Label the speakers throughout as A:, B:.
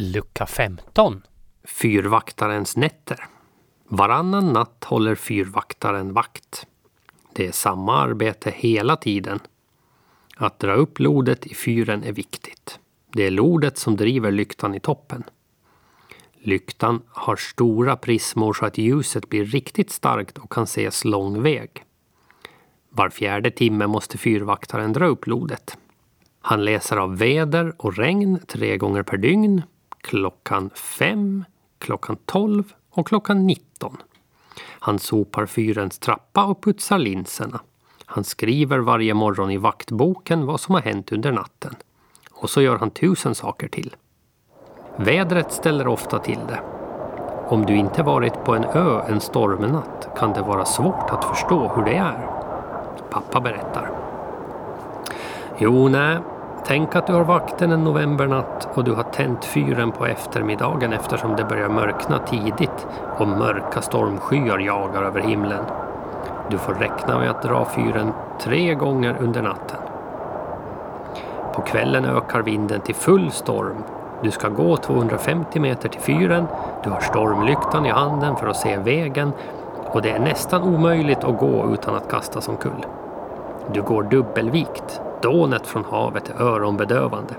A: Lucka 15.
B: Fyrvaktarens nätter. Varannan natt håller fyrvaktaren vakt. Det är samma arbete hela tiden. Att dra upp lodet i fyren är viktigt. Det är lodet som driver lyktan i toppen. Lyktan har stora prismor så att ljuset blir riktigt starkt och kan ses lång väg. Var fjärde timme måste fyrvaktaren dra upp lodet. Han läser av väder och regn tre gånger per dygn, klockan fem, klockan tolv och klockan nitton. Han sopar fyrens trappa och putsar linserna. Han skriver varje morgon i vaktboken vad som har hänt under natten. Och så gör han tusen saker till. Vädret ställer ofta till det. Om du inte varit på en ö en stormnatt kan det vara svårt att förstå hur det är. Pappa berättar. Jo, nej. Tänk att du har vakten en novembernatt och du har tänt fyren på eftermiddagen eftersom det börjar mörkna tidigt och mörka stormskyar jagar över himlen. Du får räkna med att dra fyren tre gånger under natten. På kvällen ökar vinden till full storm. Du ska gå 250 meter till fyren. Du har stormlyktan i handen för att se vägen och det är nästan omöjligt att gå utan att kastas omkull. Du går dubbelvikt. Dånet från havet är öronbedövande.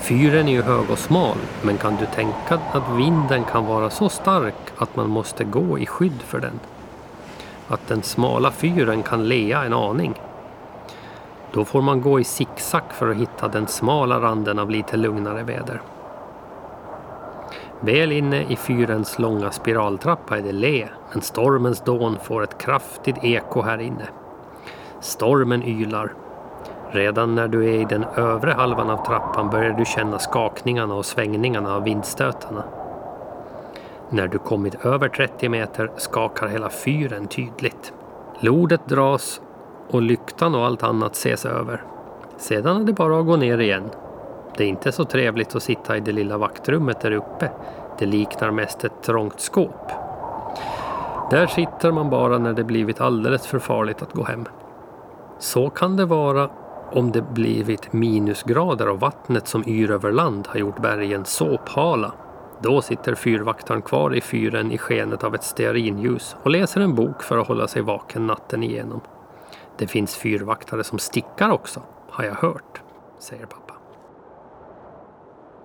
B: Fyren är ju hög och smal, men kan du tänka att vinden kan vara så stark att man måste gå i skydd för den? Att den smala fyren kan lea en aning? Då får man gå i zigzag för att hitta den smala randen av lite lugnare väder. Väl inne i fyrens långa spiraltrappa är det le, men stormens dån får ett kraftigt eko här inne. Stormen ylar. Redan när du är i den övre halvan av trappan börjar du känna skakningarna och svängningarna av vindstötarna. När du kommit över 30 meter skakar hela fyren tydligt. Lodet dras och lyktan och allt annat ses över. Sedan är det bara att gå ner igen. Det är inte så trevligt att sitta i det lilla vaktrummet där uppe. Det liknar mest ett trångt skåp. Där sitter man bara när det blivit alldeles för farligt att gå hem. Så kan det vara om det blivit minusgrader och vattnet som yr över land har gjort bergen såphala. Då sitter fyrvaktaren kvar i fyren i skenet av ett stearinljus och läser en bok för att hålla sig vaken natten igenom. Det finns fyrvaktare som stickar också, har jag hört, säger pappa.